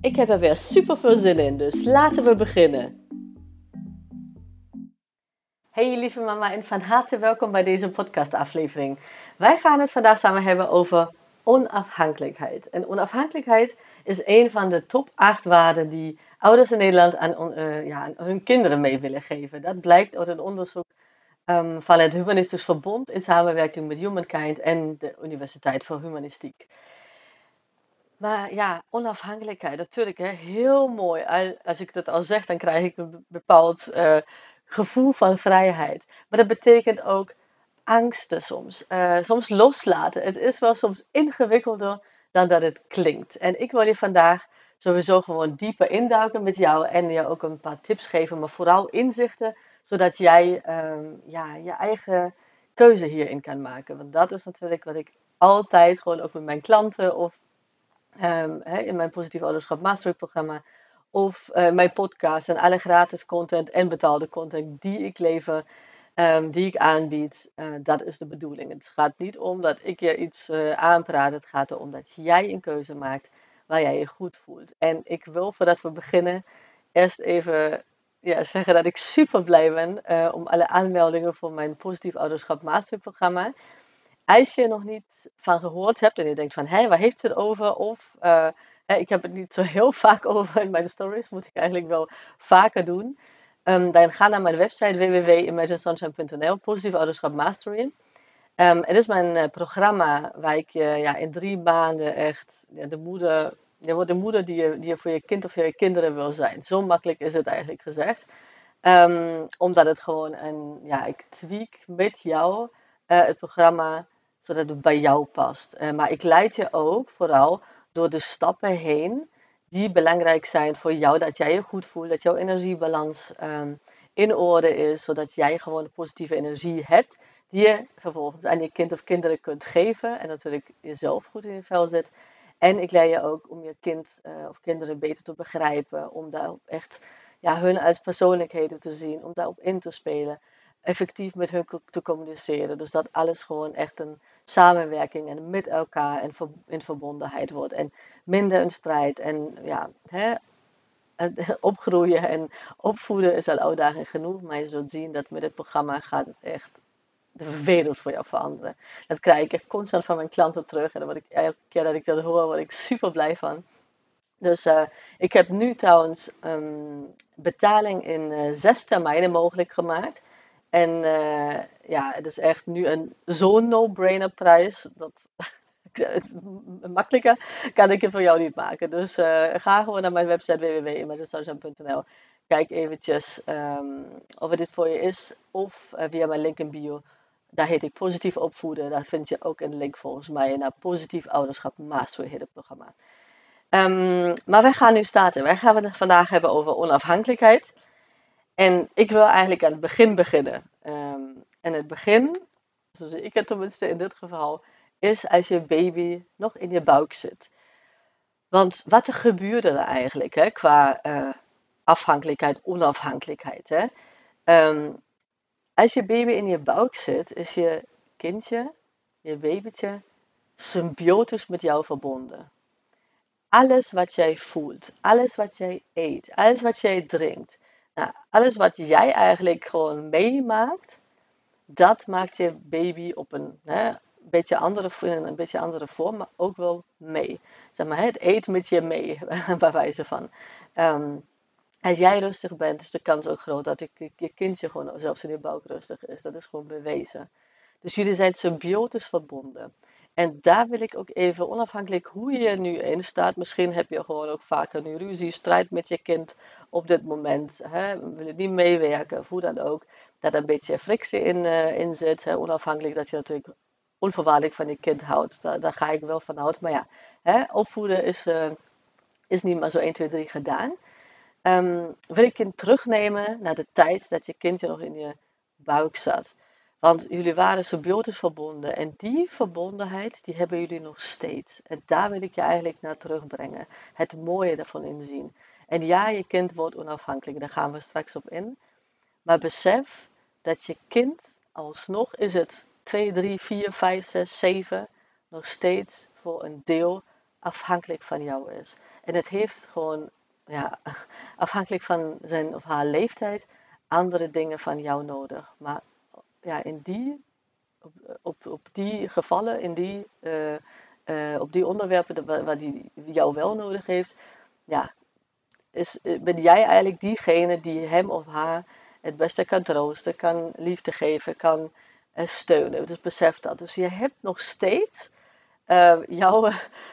Ik heb er weer super veel zin in, dus laten we beginnen. Hey lieve mama en van harte welkom bij deze podcastaflevering. Wij gaan het vandaag samen hebben over onafhankelijkheid. En onafhankelijkheid is een van de top 8 waarden die ouders in Nederland aan, uh, ja, aan hun kinderen mee willen geven. Dat blijkt uit een onderzoek um, van het Humanistisch Verbond in samenwerking met Humankind en de Universiteit voor Humanistiek. Maar ja, onafhankelijkheid, natuurlijk, hè, heel mooi. Als ik dat al zeg, dan krijg ik een bepaald uh, gevoel van vrijheid. Maar dat betekent ook angsten soms. Uh, soms loslaten. Het is wel soms ingewikkelder dan dat het klinkt. En ik wil je vandaag sowieso gewoon dieper induiken met jou en je ook een paar tips geven, maar vooral inzichten zodat jij um, ja, je eigen keuze hierin kan maken. Want dat is natuurlijk wat ik altijd gewoon ook met mijn klanten of um, in mijn Positief Ouderschap Mastery programma of uh, mijn podcast en alle gratis content en betaalde content die ik lever, um, die ik aanbied, uh, dat is de bedoeling. Het gaat niet om dat ik je iets aanpraat, het gaat erom dat jij een keuze maakt waar jij je goed voelt. En ik wil voordat we beginnen eerst even ja, zeggen dat ik super blij ben om alle aanmeldingen voor mijn Positief Ouderschap Masterprogramma. Als je nog niet van gehoord hebt en je denkt van, hé, waar heeft het over? Of uh, ik heb het niet zo heel vaak over in mijn stories, moet ik eigenlijk wel vaker doen. Um, dan ga naar mijn website www.imaginesunshine.nl, Positief Ouderschap Mastery. Um, het is mijn uh, programma waar ik uh, ja, in drie maanden echt de moeder je wordt de moeder die je, die je voor je kind of je kinderen wil zijn. Zo makkelijk is het eigenlijk gezegd. Um, omdat het gewoon een, ja, ik tweak met jou het programma zodat het bij jou past. Uh, maar ik leid je ook vooral door de stappen heen die belangrijk zijn voor jou. Dat jij je goed voelt, dat jouw energiebalans um, in orde is, zodat jij gewoon positieve energie hebt. Die je vervolgens aan je kind of kinderen kunt geven. En natuurlijk jezelf goed in je vel zit. En ik leer je ook om je kind uh, of kinderen beter te begrijpen. Om daar echt ja, hun als persoonlijkheden te zien. Om daarop in te spelen. Effectief met hun te communiceren. Dus dat alles gewoon echt een samenwerking en met elkaar en in verbondenheid wordt. En minder een strijd. En ja, hè, opgroeien en opvoeden is al uitdaging genoeg. Maar je zult zien dat met het programma gaat echt de wereld voor jou veranderen. Dat krijg ik echt constant van mijn klanten terug. En dan ik, elke keer dat ik dat hoor, word ik super blij van. Dus uh, ik heb nu trouwens um, betaling in uh, zes termijnen mogelijk gemaakt. En uh, ja, het is echt nu een zo'n no-brainer prijs. Dat makkelijker kan ik het voor jou niet maken. Dus ga gewoon naar mijn website www.imagesunshine.nl. Kijk eventjes um, of het dit voor je is. Of via mijn link in bio daar heet ik Positief Opvoeden. Daar vind je ook een link volgens mij naar Positief Ouderschap Master heet het programma. Um, maar wij gaan nu starten. Wij gaan het vandaag hebben over onafhankelijkheid. En ik wil eigenlijk aan het begin beginnen. Um, en het begin, zoals ik het tenminste in dit geval, is als je baby nog in je buik zit. Want wat er gebeurde er eigenlijk hè, qua uh, afhankelijkheid, onafhankelijkheid. Hè? Um, als je baby in je buik zit, is je kindje, je babytje, symbiotisch met jou verbonden. Alles wat jij voelt, alles wat jij eet, alles wat jij drinkt, nou, alles wat jij eigenlijk gewoon meemaakt, dat maakt je baby op een hè, beetje andere, in een beetje andere vorm, maar ook wel mee. Zeg maar, het eet met je mee, bij wijze van. Um, als jij rustig bent, is de kans ook groot dat je, je kindje gewoon zelfs in je buik rustig is. Dat is gewoon bewezen. Dus jullie zijn symbiotisch verbonden. En daar wil ik ook even, onafhankelijk hoe je er nu in staat, misschien heb je gewoon ook vaker nu ruzie, strijd met je kind op dit moment. Hè, wil je niet meewerken, hoe dan ook. Dat er een beetje frictie in, uh, in zit. Hè, onafhankelijk dat je natuurlijk onvoorwaardelijk van je kind houdt. Daar, daar ga ik wel van uit. Maar ja, hè, opvoeden is, uh, is niet maar zo 1, 2, 3 gedaan. Ehm, wil ik je terugnemen naar de tijd dat je kindje nog in je buik zat. Want jullie waren symbiotisch verbonden. En die verbondenheid, die hebben jullie nog steeds. En daar wil ik je eigenlijk naar terugbrengen. Het mooie daarvan inzien. En ja, je kind wordt onafhankelijk. Daar gaan we straks op in. Maar besef dat je kind alsnog is het 2, 3, 4, 5, 6, 7 nog steeds voor een deel afhankelijk van jou is. En het heeft gewoon, ja, afhankelijk van zijn of haar leeftijd, andere dingen van jou nodig. Maar ja, in die, op, op, op die gevallen, in die, uh, uh, op die onderwerpen waar, waar die jou wel nodig heeft, ja, is, ben jij eigenlijk diegene die hem of haar het beste kan troosten, kan liefde geven, kan steunen. Dus besef dat. Dus je hebt nog steeds jouw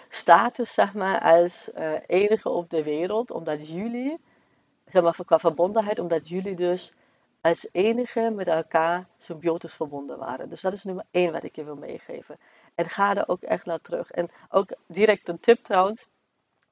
status, zeg maar, als enige op de wereld, omdat jullie, zeg maar, qua verbondenheid, omdat jullie dus als enige met elkaar symbiotisch verbonden waren. Dus dat is nummer één wat ik je wil meegeven. En ga er ook echt naar terug. En ook direct een tip trouwens.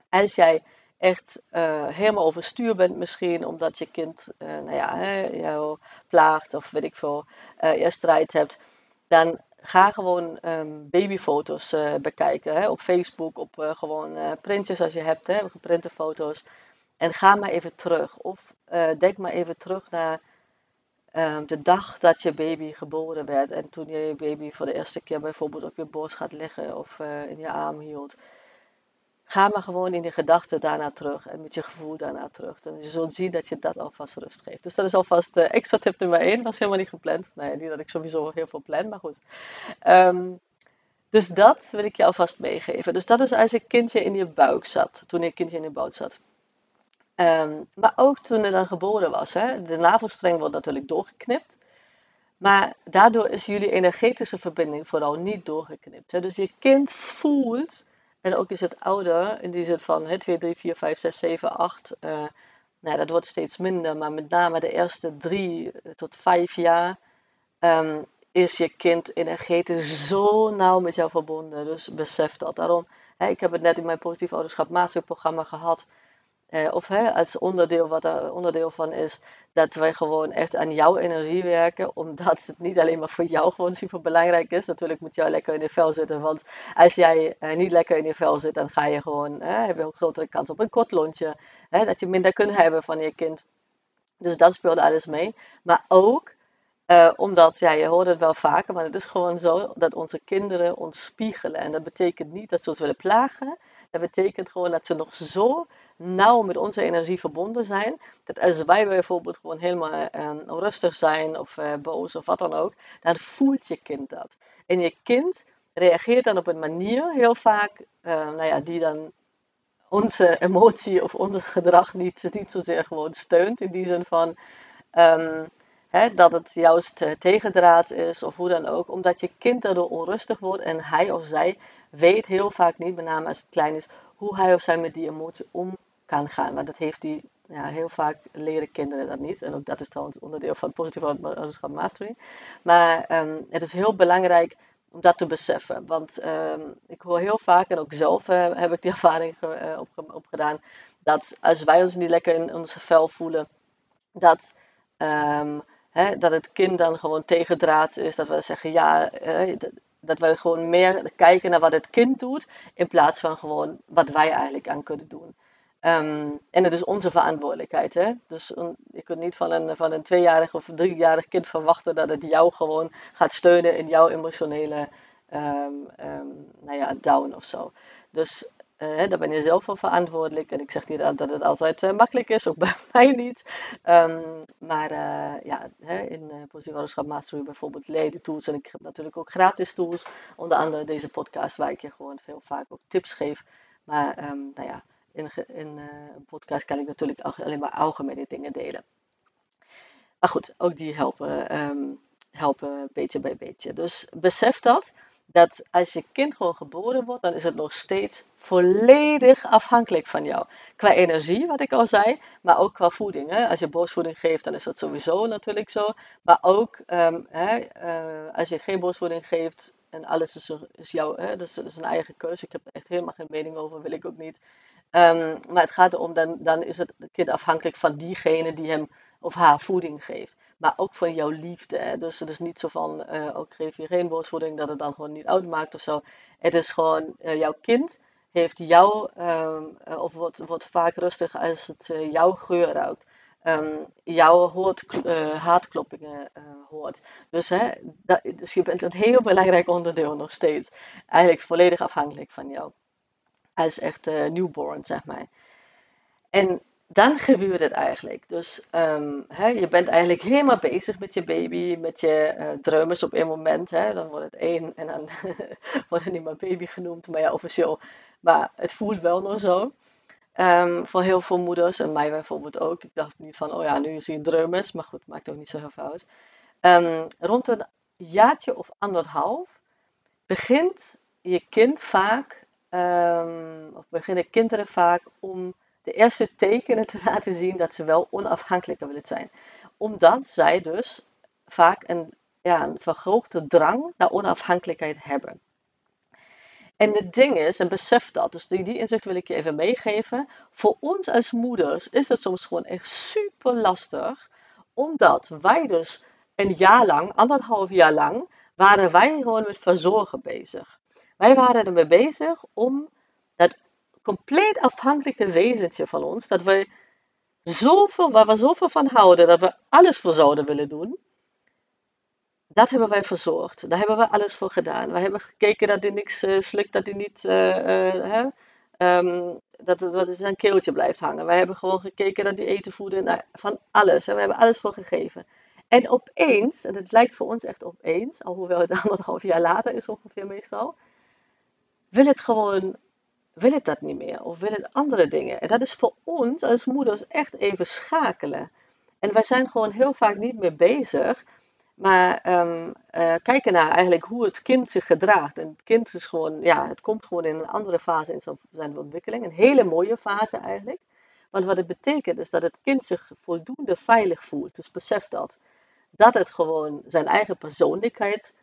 Als jij echt uh, helemaal overstuur bent misschien, omdat je kind uh, nou ja, hè, jou plaagt of weet ik veel, uh, je strijd hebt, dan ga gewoon um, babyfoto's bekijken hè, op Facebook, op gewoon printjes als je hebt, hè, geprinte foto's. En ga maar even terug. Of denk maar even terug naar Ehm, de dag dat je baby geboren werd en toen je je baby voor de eerste keer bijvoorbeeld op je borst gaat liggen of uh, in je arm hield. Ga maar gewoon in je gedachten daarna terug en met je gevoel daarna terug. En je zult zien dat je dat alvast rust geeft. Dus dat is alvast uh, extra tip nummer 1. Was helemaal niet gepland. Nee, niet dat ik sowieso heel veel plan, maar goed. Um, dus dat wil ik je alvast meegeven. Dus dat is als je kindje in je buik zat. Toen je kindje in je buik zat. Um, maar ook toen hij dan geboren was. Hè, de navelstreng wordt natuurlijk doorgeknipt. Maar daardoor is jullie energetische verbinding vooral niet doorgeknipt. Hè. Dus je kind voelt, en ook is het ouder, in die zin van hè, 2, 3, 4, 5, 6, 7, 8. Uh, nou, dat wordt steeds minder, maar met name de eerste drie tot vijf jaar um, is je kind energetisch zo nauw met jou verbonden. Dus besef dat. Daarom, hè, ik heb het net in mijn positief ouderschap masterprogramma gehad. Eh, of hè, als onderdeel wat er onderdeel van is, dat wij gewoon echt aan jouw energie werken, omdat het niet alleen maar voor jou gewoon super belangrijk is. Natuurlijk moet jij lekker in je vel zitten, want als jij eh, niet lekker in je vel zit, dan ga je gewoon, eh, heb je een grotere kans op een kort lontje, hè, dat je minder kunt hebben van je kind. Dus dat speelt alles mee. Maar ook uh, omdat, ja, je hoort het wel vaker, maar het is gewoon zo dat onze kinderen ons spiegelen. En dat betekent niet dat ze ons willen plagen. Dat betekent gewoon dat ze nog zo nauw met onze energie verbonden zijn. Dat als wij bijvoorbeeld gewoon helemaal uh, rustig zijn of uh, boos of wat dan ook, dan voelt je kind dat. En je kind reageert dan op een manier heel vaak, uh, nou ja, die dan onze emotie of ons gedrag niet, niet zozeer gewoon steunt. In die zin van um, hè, dat het juist tegendraad is of hoe dan ook. Omdat je kind daardoor onrustig wordt en hij of zij weet heel vaak niet, met name als het klein is, hoe hij of zij met die emotie om kan gaan. Want dat heeft hij ja, heel vaak leren kinderen dat niet. En ook dat is trouwens onderdeel van positieve ouderschap mastering. Maar um, het is heel belangrijk om dat te beseffen. Want um, ik hoor heel vaak, en ook zelf uh, heb ik die ervaring uh, op, opgedaan, dat als wij ons niet lekker in ons vel voelen, dat, um, hè, dat het kind dan gewoon tegendraad is. Dat we zeggen, ja, uh, dat we gewoon meer kijken naar wat het kind doet, in plaats van gewoon wat wij eigenlijk aan kunnen doen. Um, en het is onze verantwoordelijkheid. Hè? Dus je kunt niet van een, van een tweejarig of driejarig kind verwachten dat het jou gewoon gaat steunen in jouw emotionele um, um, nou ja, down of zo. Dus uh, daar ben je zelf voor verantwoordelijk. En ik zeg niet dat het altijd uh, makkelijk is, ook bij mij niet. Maar uh, ja, hè, in uh, Positieve Mastery bijvoorbeeld leden tools. En ik heb natuurlijk ook gratis tools. Onder andere deze podcast waar ik je gewoon veel vaak ook tips geef. Maar nou ja, in, in een podcast kan ik natuurlijk alleen maar algemene dingen delen. Maar goed, ook die helpen, um, helpen beetje bij beetje. Dus besef dat dat als je kind gewoon geboren wordt, dan is het nog steeds volledig afhankelijk van jou. Qua energie, wat ik al zei, maar ook qua voeding. Hè. Als je borstvoeding geeft, dan is dat sowieso natuurlijk zo. Maar ook um, hè, uh, als je geen borstvoeding geeft en alles is, is jouw, hè, dus, is een eigen keuze. Ik heb er echt helemaal geen mening over, wil ik ook niet. Ehm, maar het gaat erom, dan, dan is het kind afhankelijk van diegene die hem of haar voeding geeft. Maar ook van jouw liefde. Dus het is niet zo van, uh, ook geef je geen borstvoeding, dat het dan gewoon niet uitmaakt of zo. Het is gewoon, uh, jouw kind heeft jou, um, of wordt, wordt vaak rustig als het jouw geur ruikt. Um, jouw hoort, haatkloppingen hoort. Dus, hè, dat, dus je bent een heel belangrijk onderdeel nog steeds. Eigenlijk volledig afhankelijk van jou. Als echt newborn, zeg maar. En dan gebeurt het eigenlijk. Dus um, hè, je bent eigenlijk helemaal bezig met je baby, met je uh, op een moment. Hè, dan wordt het één en dan wordt het niet meer baby genoemd, maar ja, officieel. Maar het voelt wel nog zo. Um, voor heel veel moeders, en mij bijvoorbeeld ook. Ik dacht niet van, oh ja, nu zie je dreumes, maar goed, maakt ook niet zo heel fout. Um, rond een jaartje of anderhalf begint je kind vaak, of beginnen kinderen vaak om de eerste tekenen te laten zien dat ze wel onafhankelijker willen zijn. Omdat zij dus vaak een, ja, een drang naar onafhankelijkheid hebben. En het ding is, en besef dat, dus die, die inzicht wil ik je even meegeven. Voor ons als moeders is het soms gewoon echt super lastig, omdat wij dus een jaar lang, anderhalf jaar lang, waren wij gewoon met verzorgen bezig. Wij waren ermee bezig om dat compleet afhankelijke wezentje van ons, dat we zoveel, waar we zoveel van houden, dat we alles voor zouden willen doen, dat hebben wij verzorgd. Daar hebben we alles voor gedaan. We hebben gekeken dat hij niks uh, slikt, dat hij niet, uh, uh, dat, dat hij zijn keeltje blijft hangen. We hebben gewoon gekeken dat hij eten voerde, nou, van alles. En we hebben alles voor gegeven. En opeens, en het lijkt voor ons echt opeens, alhoewel het anderhalf jaar later is ongeveer meestal, wil het gewoon wil het dat niet meer of wil het andere dingen. En dat is voor ons als moeders echt even schakelen. En wij zijn gewoon heel vaak niet meer bezig, maar um, uh, kijken naar eigenlijk hoe het kind zich gedraagt. En het kind is gewoon, ja, het komt gewoon in een andere fase in zijn ontwikkeling. Een hele mooie fase eigenlijk. Want wat het betekent is dat het kind zich voldoende veilig voelt. Dus besef dat. Dat het gewoon zijn eigen persoonlijkheid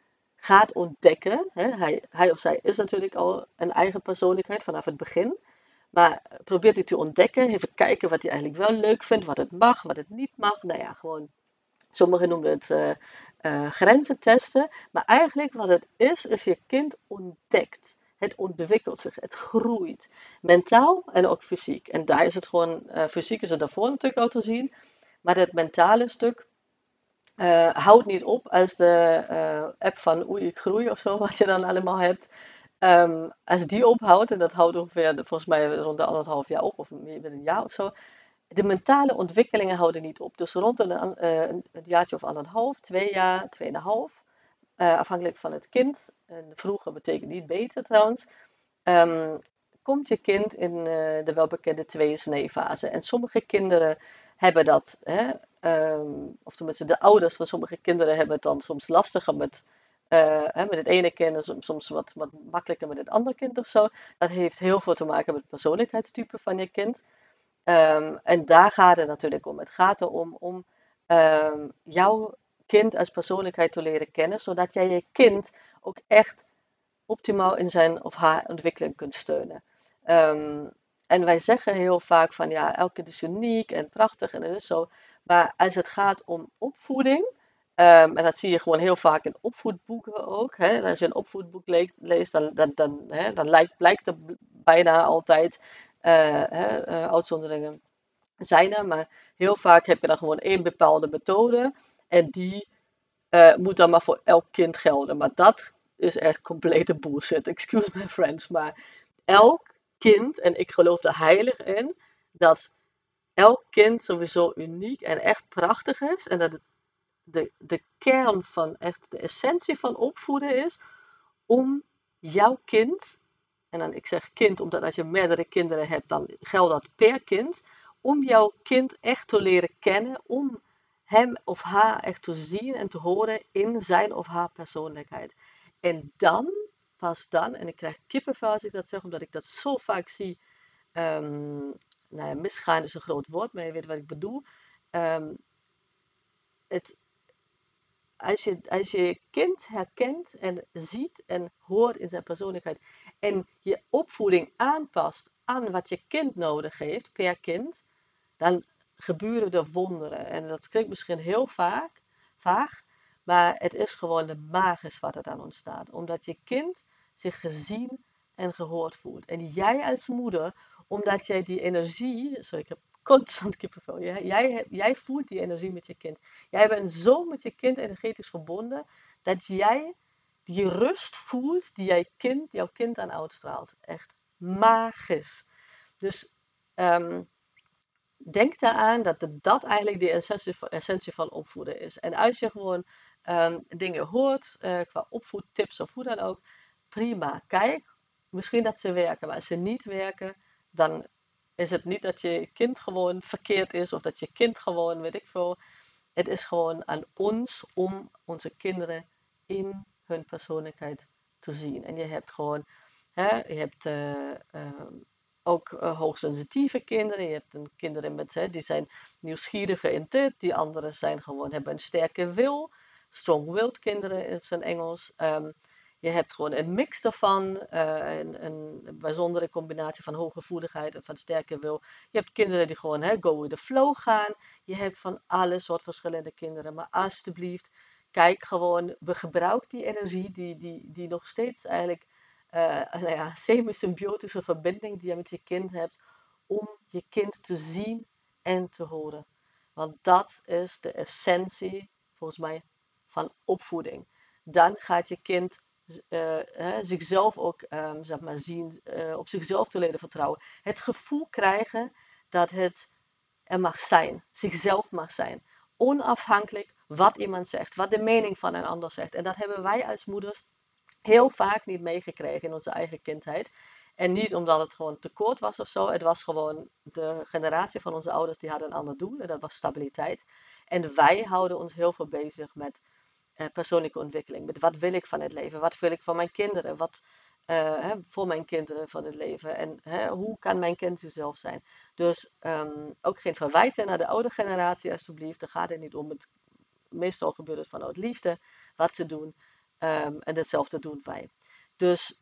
gaat ontdekken. Hè, hij, hij of zij is natuurlijk al een eigen persoonlijkheid vanaf het begin. Maar probeert hij te ontdekken, even kijken wat hij eigenlijk wel leuk vindt, wat het mag, wat het niet mag. Nou ja, gewoon, sommigen noemen het uh, uh, grenzen testen. Maar eigenlijk wat het is, is je kind ontdekt. Het ontwikkelt zich, het groeit. Mentaal en ook fysiek. En daar is het gewoon, uh, fysiek is het daarvoor natuurlijk al te zien. Maar het mentale stuk, uh, houd niet op als de uh, app van Oei, ik groei of zo, wat je dan allemaal hebt. Um, als die ophoudt, en dat houdt ongeveer volgens mij rond de anderhalf jaar op, of meer dan een jaar of zo. De mentale ontwikkelingen houden niet op. Dus rond een, uh, een, jaartje of anderhalf, twee jaar, tweeënhalf. afhankelijk van het kind. En vroeger betekent niet beter trouwens. Um, komt je kind in de welbekende tweeënsnee-fase. En sommige kinderen hebben dat. Hè, um, of tenminste de ouders van sommige kinderen hebben het dan soms lastiger met, uh, hè, met het ene kind en soms wat, wat makkelijker met het andere kind of zo. Dat heeft heel veel te maken met het persoonlijkheidstype van je kind. Um, en daar gaat het natuurlijk om. Het gaat erom om um, jouw kind als persoonlijkheid te leren kennen, zodat jij je kind ook echt optimaal in zijn of haar ontwikkeling kunt steunen. En wij zeggen heel vaak van ja, elke kind is uniek en prachtig en is zo. Maar als het gaat om opvoeding, um, en dat zie je gewoon heel vaak in opvoedboeken ook. Hè, als je een opvoedboek leest, dan, dan, hè, dan lijkt, blijkt er bijna altijd uh, hè, uh, uitzonderingen zijn er. Maar heel vaak heb je dan gewoon één bepaalde methode. En die uh, moet dan maar voor elk kind gelden. Maar dat is echt complete bullshit. Excuse my friends. Maar elk kind, en ik geloof er heilig in, dat elk kind sowieso uniek en echt prachtig is. En dat de, de kern van echt de essentie van opvoeden is om jouw kind, en dan ik zeg kind omdat als je meerdere kinderen hebt, dan geldt dat per kind, om jouw kind echt te leren kennen, om hem of haar echt te zien en te horen in zijn of haar persoonlijkheid. En dan pas dan, en ik krijg kippenvel als ik dat zeg, omdat ik dat zo vaak zie. Um, nou misgaan is een groot woord, maar je weet wat ik bedoel. Um, het, als, je, als je kind herkent en ziet en hoort in zijn persoonlijkheid en je opvoeding aanpast aan wat je kind nodig heeft, per kind, dan gebeuren er wonderen. En dat klinkt misschien heel vaak, vaag, maar het is gewoon magisch wat er dan ontstaat. Omdat je kind zich gezien en gehoord voelt. En jij als moeder, omdat jij die energie, sorry, ik heb constant kippenvel, jij, jij, jij voelt die energie met je kind. Jij bent zo met je kind energetisch verbonden, dat jij die rust voelt die jij kind, jouw kind aan uitstraalt. Echt magisch. Dus um, denk daaraan dat dat eigenlijk de essentie van, opvoeden is. En als je gewoon um, dingen hoort uh, qua opvoedtips of hoe dan ook, prima. Kijk, misschien dat ze werken, maar als ze niet werken, dan is het niet dat je kind gewoon verkeerd is of dat je kind gewoon, weet ik veel. Het is gewoon aan ons om onze kinderen in hun persoonlijkheid te zien. En je hebt gewoon, hè, je hebt uh, uh, ook uh, hoogsensitieve kinderen. Je hebt kinderen met, hè, die zijn nieuwsgieriger in dit. Die anderen zijn gewoon, hebben een sterke wil. Strong-willed kinderen in zijn Engels. Um, je hebt gewoon een mix daarvan, uh, een, een, bijzondere combinatie van hooggevoeligheid en van sterke wil. Je hebt kinderen die gewoon hè, go with the flow gaan. Je hebt van alle soort verschillende kinderen. Maar alsjeblieft, kijk gewoon, we gebruiken die energie die, die, die nog steeds eigenlijk, uh, nou ja, semi-symbiotische verbinding die je met je kind hebt, om je kind te zien en te horen. Want dat is de essentie, volgens mij, van opvoeding. Dan gaat je kind uh, hè, zichzelf ook um, zeg maar zien, uh, op zichzelf te leren vertrouwen. Het gevoel krijgen dat het er mag zijn, zichzelf mag zijn. Onafhankelijk wat iemand zegt, wat de mening van een ander zegt. En dat hebben wij als moeders heel vaak niet meegekregen in onze eigen kindheid. En niet omdat het gewoon tekort was of zo. Het was gewoon de generatie van onze ouders die hadden een ander doel. En dat was stabiliteit. En wij houden ons heel veel bezig met uh, persoonlijke ontwikkeling. Met wat wil ik van het leven? Wat wil ik van mijn kinderen? Wat uh, hè, voor mijn kinderen van het leven? En hè, hoe kan mijn kind zichzelf zijn? Dus um, ook geen verwijten naar de oude generatie, alsjeblieft. Daar gaat het niet om. Het, meestal gebeurt het vanuit liefde wat ze doen. Um, en hetzelfde doen wij. Dus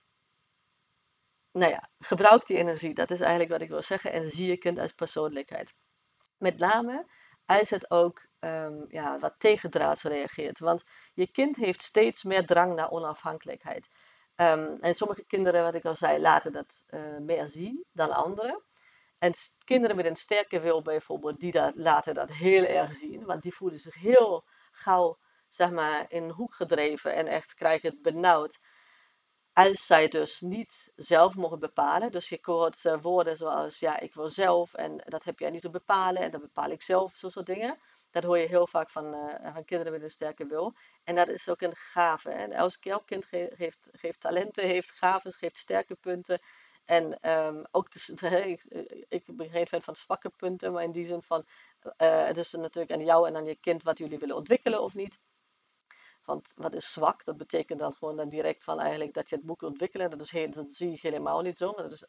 nou ja, gebruik die energie. Dat is eigenlijk wat ik wil zeggen. En zie je kind als persoonlijkheid. Met name als het ook um, ja, wat tegendraads reageert. Want je kind heeft steeds meer drang naar onafhankelijkheid. Um, en sommige kinderen, wat ik al zei, laten dat uh, meer zien dan anderen. En kinderen met een sterke wil bijvoorbeeld, die dat, laten dat heel erg zien. Want die voelen zich heel gauw zeg maar, in een hoek gedreven en echt krijgen het benauwd. Als zij dus niet zelf mogen bepalen. Dus je hoort woorden zoals, ja, ik wil zelf en dat heb jij niet te bepalen en dat bepaal ik zelf, zo soort dingen. Dat hoor je heel vaak van, uh, van kinderen met een sterke wil. En dat is ook een gave. Hè? Elk, kind ge geeft, talenten, heeft gaven, geeft sterke punten. En um, ook, dus, ik, ik, ben geen fan van zwakke punten, maar in die zin van, uh, het is natuurlijk aan jou en aan je kind wat jullie willen ontwikkelen of niet. Want wat is zwak? Dat betekent dan gewoon dan direct van eigenlijk dat je het moet ontwikkelen. Dat, is dat zie je helemaal niet zo, maar dat is,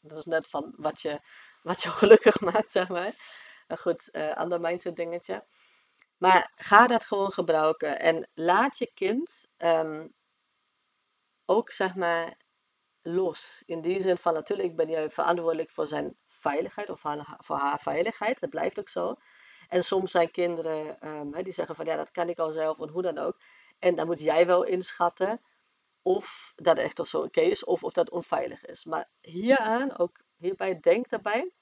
dat is net van wat je, wat je gelukkig maakt, zeg maar. Maar goed, uh, ander mindset dingetje. Maar ga dat gewoon gebruiken. En laat je kind um, ook, zeg maar, los. In die zin van, natuurlijk ben je verantwoordelijk voor zijn veiligheid of voor haar veiligheid. Dat blijft ook zo. En soms zijn kinderen um, die zeggen van ja, dat kan ik al zelf en hoe dan ook. En dan moet jij wel inschatten of dat echt toch zo oké is of of dat onveilig is. Maar hieraan, ook hierbij, denk daarbij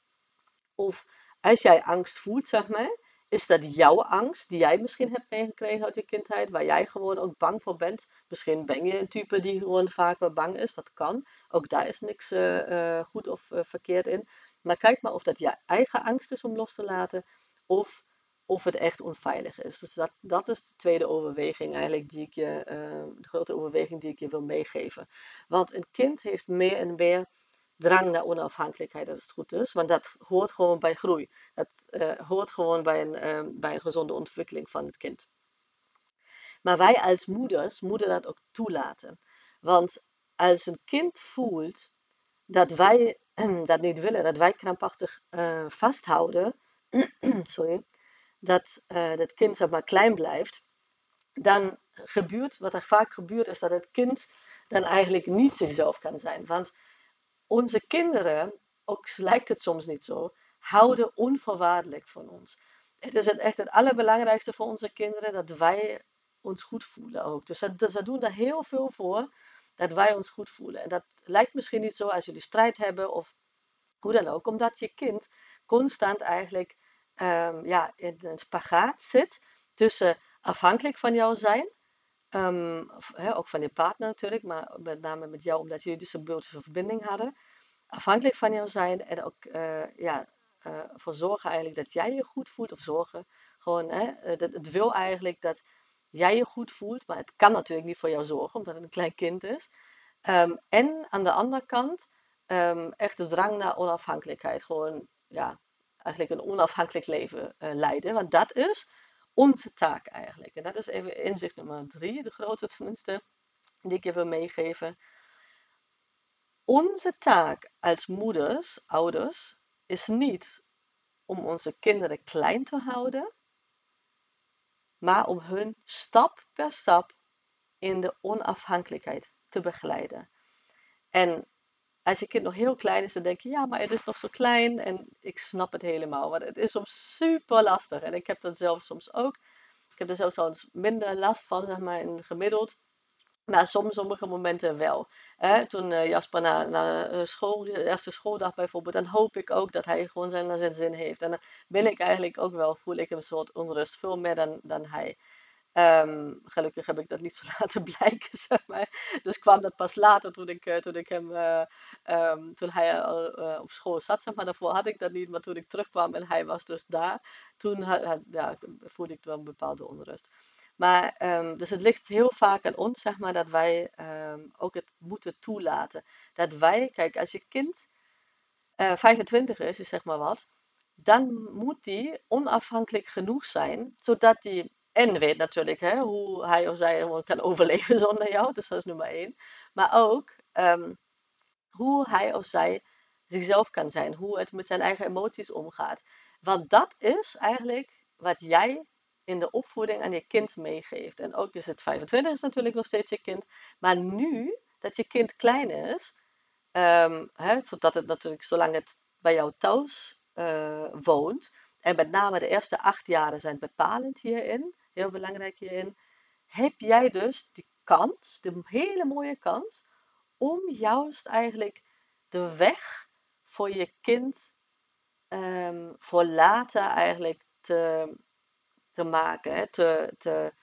of als jij angst voelt, zeg maar, is dat jouw angst die jij misschien hebt meegekregen uit je kindheid, waar jij gewoon ook bang voor bent. Misschien ben je een type die gewoon vaak wel bang is, dat kan. Ook daar is niks uh, uh, goed of uh, verkeerd in. Maar kijk maar of dat je eigen angst is om los te laten, of of het echt onveilig is. Dus dat, dat is de tweede overweging eigenlijk die ik je, de grote overweging die ik je wil meegeven. Want een kind heeft meer en meer drang naar onafhankelijkheid als het goed is. Want dat hoort gewoon bij groei. Dat uh, hoort gewoon bij een, um, bij een gezonde ontwikkeling van het kind. Maar wij als moeders moeten dat ook toelaten. Want als een kind voelt dat wij dat niet willen, dat wij krampachtig uh, vasthouden, sorry, dat uh, dat kind zeg maar klein blijft, dan gebeurt, wat er vaak gebeurt, is dat het kind dan eigenlijk niet zichzelf kan zijn. Want onze kinderen ook lijkt het soms niet zo, houden onvoorwaardelijk van ons. Het is echt het allerbelangrijkste voor onze kinderen dat wij ons goed voelen ook. Dus ze, doen daar heel veel voor dat wij ons goed voelen. En dat lijkt misschien niet zo als jullie strijd hebben of hoe dan ook, omdat je kind constant eigenlijk um, ja, in een spagaat zit tussen afhankelijk van jou zijn, um, ook van je partner natuurlijk, maar met name met jou omdat jullie dus een symbiotische verbinding hadden, afhankelijk van jou zijn en ook uh, ja, uh, voor zorgen eigenlijk dat jij je goed voelt, of zorgen gewoon, hè, het, wil eigenlijk dat jij je goed voelt, maar het kan natuurlijk niet voor jou zorgen omdat het een klein kind is. Um, en aan de andere kant um, echt de drang naar onafhankelijkheid. Gewoon, ja, eigenlijk een onafhankelijk leven leiden. Want dat is onze taak eigenlijk. En dat is even inzicht nummer drie, de grote tenminste, die ik je wil meegeven. Onze taak als moeders, ouders, is niet om onze kinderen klein te houden, maar om hun stap per stap in de onafhankelijkheid te begeleiden. En als je kind nog heel klein is, dan denk je, ja, maar het is nog zo klein en ik snap het helemaal. Want het is soms super lastig. En ik heb dat zelf soms ook. Ik heb er zelfs al minder last van, zeg maar, in gemiddeld. Maar soms, sommige momenten wel. toen uh, Jasper naar, naar eh, school, de eerste schooldag bijvoorbeeld, dan hoop ik ook dat hij gewoon zijn, zijn zin heeft. En dan ben ik eigenlijk ook wel, voel ik een soort onrust, veel meer dan, dan hij. Ehm, gelukkig heb ik dat niet zo laten blijken, zeg maar. Dus kwam dat pas later toen ik, eh, toen ik hem, uh, um, toen hij al uh, op school zat, zeg maar. Daarvoor had ik dat niet, maar toen ik terugkwam en hij was dus daar, toen had, ja, voelde ik wel een bepaalde onrust. Maar, um, dus het ligt heel vaak aan ons, zeg maar, dat wij ook het moeten toelaten. Dat wij, kijk, als je kind 25 is, is zeg maar wat, dan moet die onafhankelijk genoeg zijn, zodat die en weet natuurlijk hè, hoe hij of zij kan overleven zonder jou. Dus dat is nummer één. Maar ook um, hoe hij of zij zichzelf kan zijn. Hoe het met zijn eigen emoties omgaat. Want dat is eigenlijk wat jij in de opvoeding aan je kind meegeeft. En ook is het 25 is natuurlijk nog steeds je kind. Maar nu dat je kind klein is, um, hè, zodat het natuurlijk zolang het bij jou thuis uh, woont. En met name de eerste acht jaren zijn bepalend hierin heel belangrijk hierin, heb jij dus die kans, de hele mooie kans, om juist eigenlijk de weg voor je kind um, voor later eigenlijk te, te maken, hè, te, te,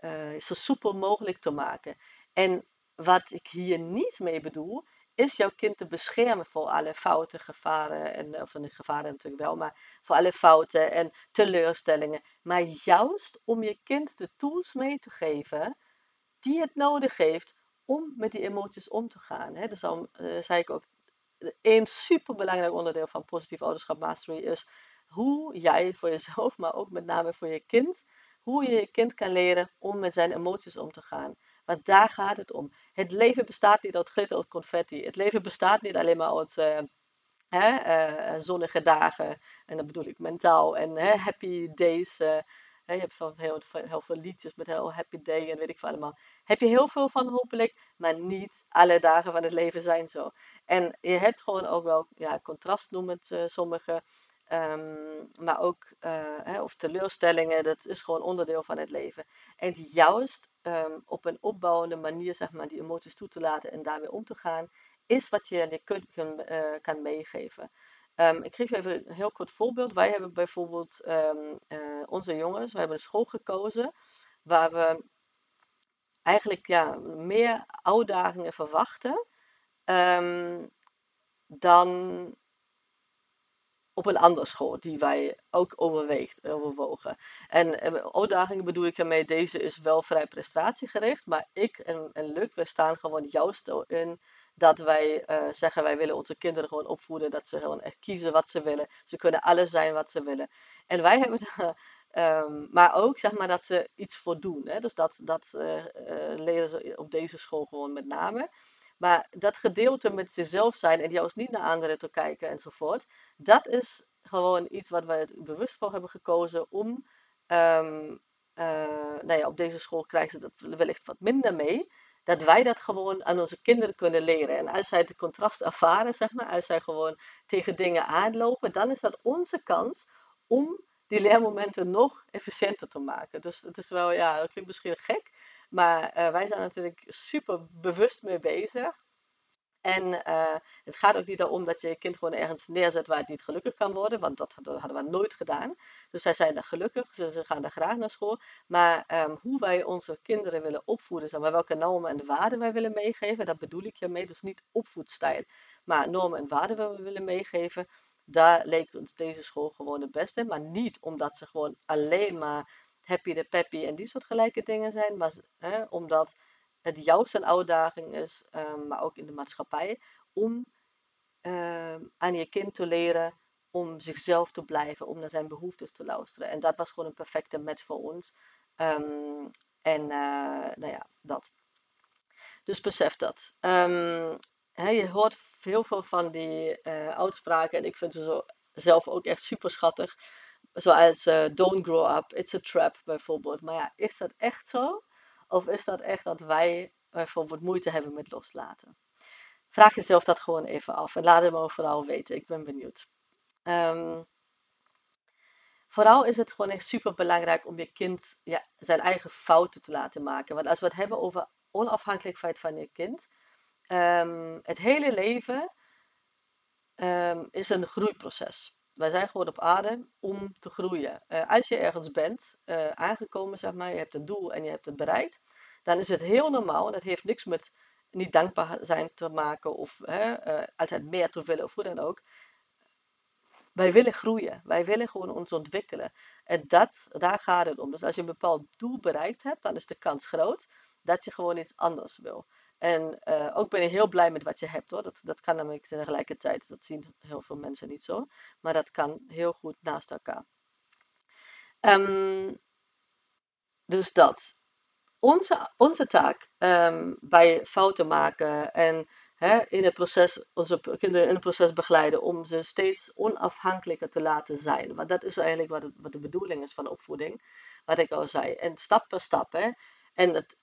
uh, zo soepel mogelijk te maken. En wat ik hier niet mee bedoel, is jouw kind te beschermen voor alle fouten, gevaren, en, of de gevaren natuurlijk wel, maar voor alle fouten en teleurstellingen. Maar juist om je kind de tools mee te geven die het nodig heeft om met die emoties om te gaan. Hè? Dus dan uh, zei ik ook, een superbelangrijk onderdeel van positief ouderschap mastery is hoe jij voor jezelf, maar ook met name voor je kind, hoe je je kind kan leren om met zijn emoties om te gaan. Want daar gaat het om. Het leven bestaat niet uit glitter of confetti. Het leven bestaat niet alleen maar uit uh, hè, uh, zonnige dagen. En dat bedoel ik mentaal. En hè, happy days. Uh, je hebt van heel, heel, veel liedjes met heel happy day en weet ik veel allemaal. Heb je heel veel van hopelijk, maar niet alle dagen van het leven zijn zo. En je hebt gewoon ook wel ja, contrast noemen het sommige. Um, maar ook, hè, of teleurstellingen, dat is gewoon onderdeel van het leven. En juist um, op een opbouwende manier zeg maar, die emoties toe te laten en daarmee om te gaan, is wat je je kunt, kan, kan meegeven. Um, ik geef je even een heel kort voorbeeld. Wij hebben bijvoorbeeld um, uh, onze jongens, we hebben een school gekozen waar we eigenlijk ja, meer uitdagingen verwachten dan op een andere school die wij ook overweegt, overwogen. En uitdagingen bedoel ik ermee, deze is wel vrij prestatiegericht, maar ik en, en Luc, we staan gewoon juist in dat wij uh, zeggen, wij willen onze kinderen gewoon opvoeden, dat ze gewoon echt kiezen wat ze willen. Ze kunnen alles zijn wat ze willen. En wij hebben um, maar ook zeg maar dat ze iets voor doen. Hè? Dus dat, dat uh, leren ze op deze school gewoon met name. Maar dat gedeelte met zichzelf zijn en juist niet naar anderen te kijken enzovoort, dat is gewoon iets wat wij bewust voor hebben gekozen om. Um, nou ja, op deze school krijgen ze dat wellicht wat minder mee. dat wij dat gewoon aan onze kinderen kunnen leren. En als zij het contrast ervaren, zeg maar, als zij gewoon tegen dingen aanlopen, dan is dat onze kans om die leermomenten nog efficiënter te maken. Dus het is wel, ja, dat klinkt misschien gek, maar uh, wij zijn natuurlijk super bewust mee bezig. En uh, het gaat ook niet om dat je je kind gewoon ergens neerzet waar het niet gelukkig kan worden, want dat, hadden we nooit gedaan. Dus zij zijn er gelukkig, ze, gaan er graag naar school. Maar um, hoe wij onze kinderen willen opvoeden, zeg maar, welke normen en waarden wij willen meegeven, dat bedoel ik je mee. Dus niet opvoedstijl, maar normen en waarden we willen meegeven. Daar leek ons deze school gewoon het beste. Maar niet omdat ze gewoon alleen maar happy de peppy en die soort gelijke dingen zijn, maar hè, omdat het juist een uitdaging is, um, maar ook in de maatschappij, om um, aan je kind te leren om zichzelf te blijven, om naar zijn behoeftes te luisteren. En dat was gewoon een perfecte match voor ons. Um, en uh, nou ja, dat. Dus besef dat. Je hoort heel veel van die uh, uitspraken en ik vind ze zo zelf ook echt super schattig. Zoals uh, don't grow up, it's a trap bijvoorbeeld. Maar ja, is dat echt zo? Of is dat echt dat wij bijvoorbeeld moeite hebben met loslaten? Vraag jezelf dat gewoon even af en laat het me vooral weten. Ik ben benieuwd. Um, vooral is het gewoon echt super belangrijk om je kind ja, zijn eigen fouten te laten maken. Want als we het hebben over onafhankelijkheid van je kind, um, het hele leven um, is een groeiproces. Wij zijn gewoon op aarde om te groeien. Uh, als je ergens bent uh, aangekomen, zeg maar, je hebt een doel en je hebt het bereikt, dan is het heel normaal en dat heeft niks met niet dankbaar zijn te maken of hè, altijd meer te willen of hoe dan ook. Wij willen groeien. Wij willen gewoon ons ontwikkelen. En dat, daar gaat het om. Dus als je een bepaald doel bereikt hebt, dan is de kans groot dat je gewoon iets anders wil. En uh, ook ben ik heel blij met wat je hebt hoor. Dat, dat kan namelijk tegelijkertijd. Dat zien heel veel mensen niet zo. Maar dat kan heel goed naast elkaar. Um, dus dat. Onze, onze taak um, bij fouten maken en hè, in het proces, onze kinderen in het proces begeleiden om ze steeds onafhankelijker te laten zijn. Want dat is eigenlijk wat, wat de bedoeling is van opvoeding. Wat ik al zei. En stap per stap. Hè. En het,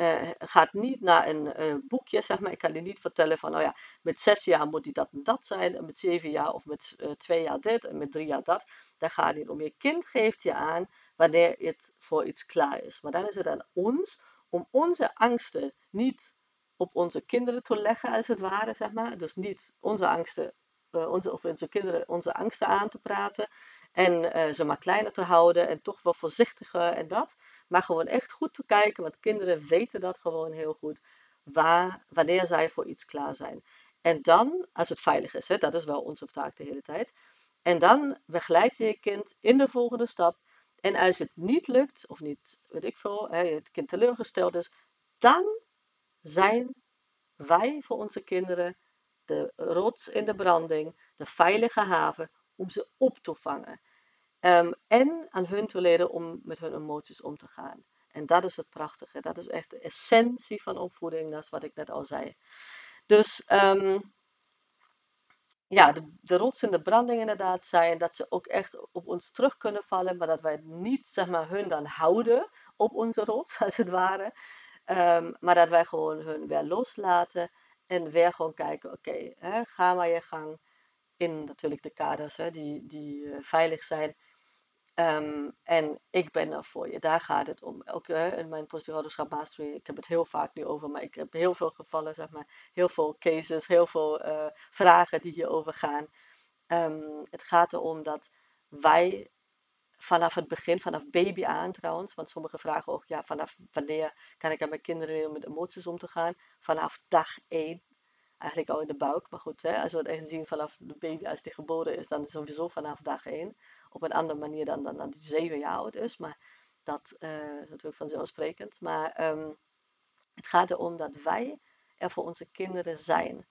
uh, gaat niet naar een boekje, zeg maar. Ik kan je niet vertellen van, oh ja, met zes jaar moet die dat en dat zijn, en met zeven jaar of met uh, twee jaar dit en met drie jaar dat. Daar gaat niet om. Je kind geeft je aan wanneer het voor iets klaar is. Maar dan is het aan ons om onze angsten niet op onze kinderen te leggen, als het ware, zeg maar. Dus niet onze angsten, onze, of onze kinderen onze angsten aan te praten en ze maar kleiner te houden en toch wel voorzichtiger en dat. Maar gewoon echt goed te kijken, want kinderen weten dat gewoon heel goed, waar, wanneer zij voor iets klaar zijn. En dan, als het veilig is, hè, dat is wel onze taak de hele tijd. En dan begeleid je je kind in de volgende stap. En als het niet lukt, of niet, weet ik veel, hè, het kind teleurgesteld is, dan zijn wij voor onze kinderen de rots in de branding, de veilige haven, om ze op te vangen. Um, en aan hun te leren om met hun emoties om te gaan. En dat is het prachtige. Dat is echt de essentie van opvoeding. Dat is wat ik net al zei. Dus um, ja, de, de rots in de branding inderdaad zijn. Dat ze ook echt op ons terug kunnen vallen. Maar dat wij niet, zeg maar, hun dan houden op onze rots, als het ware. Um, maar dat wij gewoon hun weer loslaten. En weer gewoon kijken, oké, okay, ga maar je gang. In natuurlijk de kaders hè, die, die uh, veilig zijn. Um, en ik ben er voor je, daar gaat het om. Ook in mijn positierouderschap mastery, ik heb het heel vaak nu over, maar ik heb heel veel gevallen, zeg maar, heel veel cases, heel veel uh, vragen die hierover gaan. Um, het gaat erom dat wij vanaf het begin, vanaf baby aan trouwens, want sommige vragen ook, ja, vanaf wanneer kan ik aan mijn kinderen leren met emoties om te gaan? Vanaf dag één, eigenlijk al in de buik, maar goed, hè, als we het echt zien vanaf de baby als die geboren is, dan is sowieso vanaf dag één op een andere manier dan, dan, dan die zeven jaar oud is. Maar dat uh, is natuurlijk vanzelfsprekend. Maar um, het gaat erom dat wij er voor onze kinderen zijn.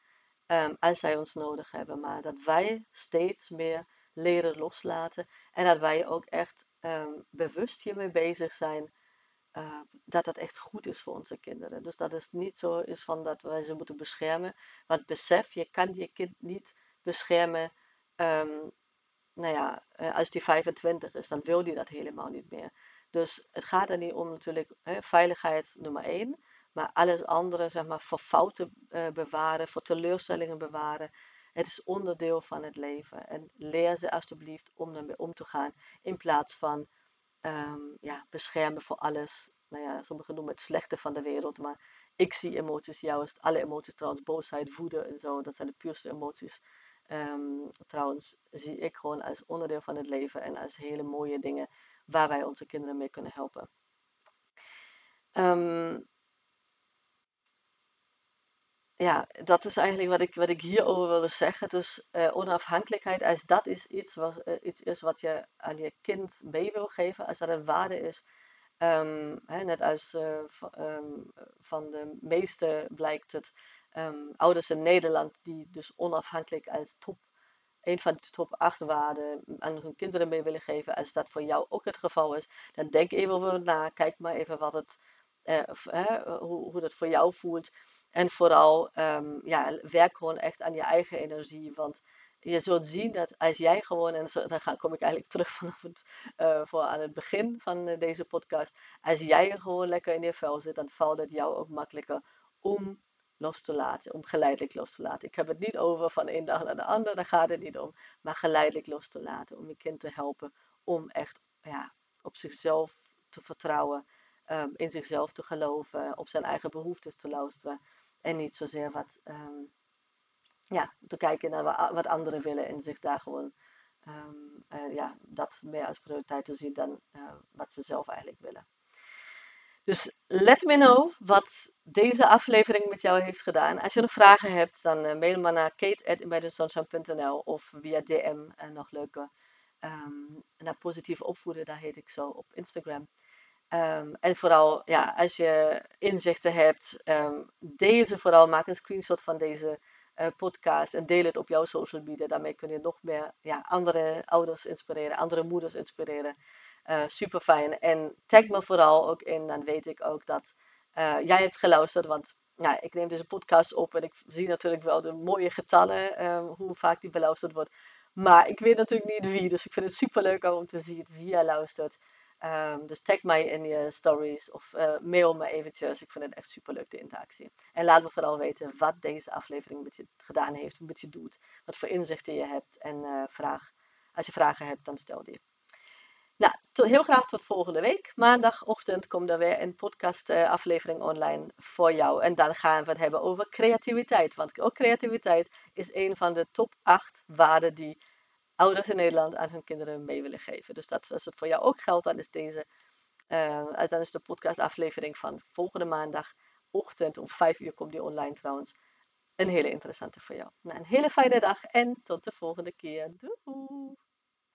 Um, als zij ons nodig hebben. Maar dat wij steeds meer leren loslaten. En dat wij ook echt um, bewust hiermee bezig zijn. Uh, dat dat echt goed is voor onze kinderen. Dus dat het niet zo is van dat wij ze moeten beschermen. Want besef, je kan je kind niet beschermen nou ja, eh, als die 25 is, dan wil die dat helemaal niet meer. Dus het gaat er niet om natuurlijk hè, veiligheid nummer 1. Maar alles andere, zeg maar, voor fouten uh, bewaren, voor teleurstellingen bewaren. Het is onderdeel van het leven. En leer ze alsjeblieft om ermee om te gaan. In plaats van um, ja, beschermen voor alles. Nou ja, sommigen noemen het slechte van de wereld. Maar ik zie emoties juist, alle emoties trouwens, boosheid, woede en zo. Dat zijn de puurste emoties. Um, trouwens, zie ik gewoon als onderdeel van het leven en als hele mooie dingen waar wij onze kinderen mee kunnen helpen. Um, ja, dat is eigenlijk wat ik, wat ik hierover wilde zeggen. Dus uh, onafhankelijkheid, als dat is iets, wat, uh, iets is wat je aan je kind mee wil geven, als dat een waarde is, um, hè, net als um, van de meeste blijkt het, um, ouders in Nederland die dus onafhankelijk als top, een van de top 8 waarden aan hun kinderen mee willen geven, als dat voor jou ook het geval is, dan denk even over na, kijk maar even wat het, hoe, hoe dat voor jou voelt. En vooral, um, ja, werk gewoon echt aan je eigen energie. Want je zult zien dat als jij gewoon, en dan kom ik eigenlijk terug vanaf het, uh, voor aan het begin van uh, deze podcast. Als jij gewoon lekker in je vel zit, dan valt het jou ook makkelijker om los te laten, om geleidelijk los te laten. Ik heb het niet over van één dag naar de andere, daar gaat het niet om. Maar geleidelijk los te laten, om je kind te helpen om echt ja, op zichzelf te vertrouwen, um, in zichzelf te geloven, op zijn eigen behoeftes te luisteren. En niet zozeer wat, um, ja, te kijken naar wat anderen willen en zich daar gewoon, um, uh, ja, dat meer als prioriteit te zien dan uh, wat ze zelf eigenlijk willen. Dus let me know wat deze aflevering met jou heeft gedaan. Als je nog vragen hebt, dan uh, mail maar naar kate.imaginesunshine.nl of via DM en nog leuke um, naar positieve opvoeden, daar heet ik zo op Instagram. Um, en vooral, ja, als je inzichten hebt, um, deel ze vooral. Maak een screenshot van deze uh, podcast en deel het op jouw social media. Daarmee kun je nog meer ja, andere ouders inspireren, andere moeders inspireren. Uh, super fijn. En tag me vooral ook in, dan weet ik ook dat uh, jij hebt geluisterd. Want ik neem deze podcast op en ik zie natuurlijk wel de mooie getallen, um, hoe vaak die beluisterd wordt. Maar ik weet natuurlijk niet wie, dus ik vind het super leuk om te zien wie jij luistert. Um, dus tag mij in je stories of uh, mail me eventjes. Ik vind het echt super leuk, de interactie. En laat me vooral weten wat deze aflevering met je gedaan heeft, wat je doet, wat voor inzichten je hebt. En vraag, als je vragen hebt, dan stel die. Nou, heel graag tot volgende week. Maandagochtend komt er weer een podcast uh, aflevering online voor jou. En dan gaan we het hebben over creativiteit. Want ook creativiteit is een van de top 8 waarden die ouders in Nederland aan hun kinderen mee willen geven. Dus dat, als het voor jou ook geldt, dan is deze uh, dan is de podcastaflevering van volgende maandagochtend om 5 uur komt die online trouwens. Een hele interessante voor jou. Nou, een hele fijne dag en tot de volgende keer. Doei!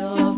Yo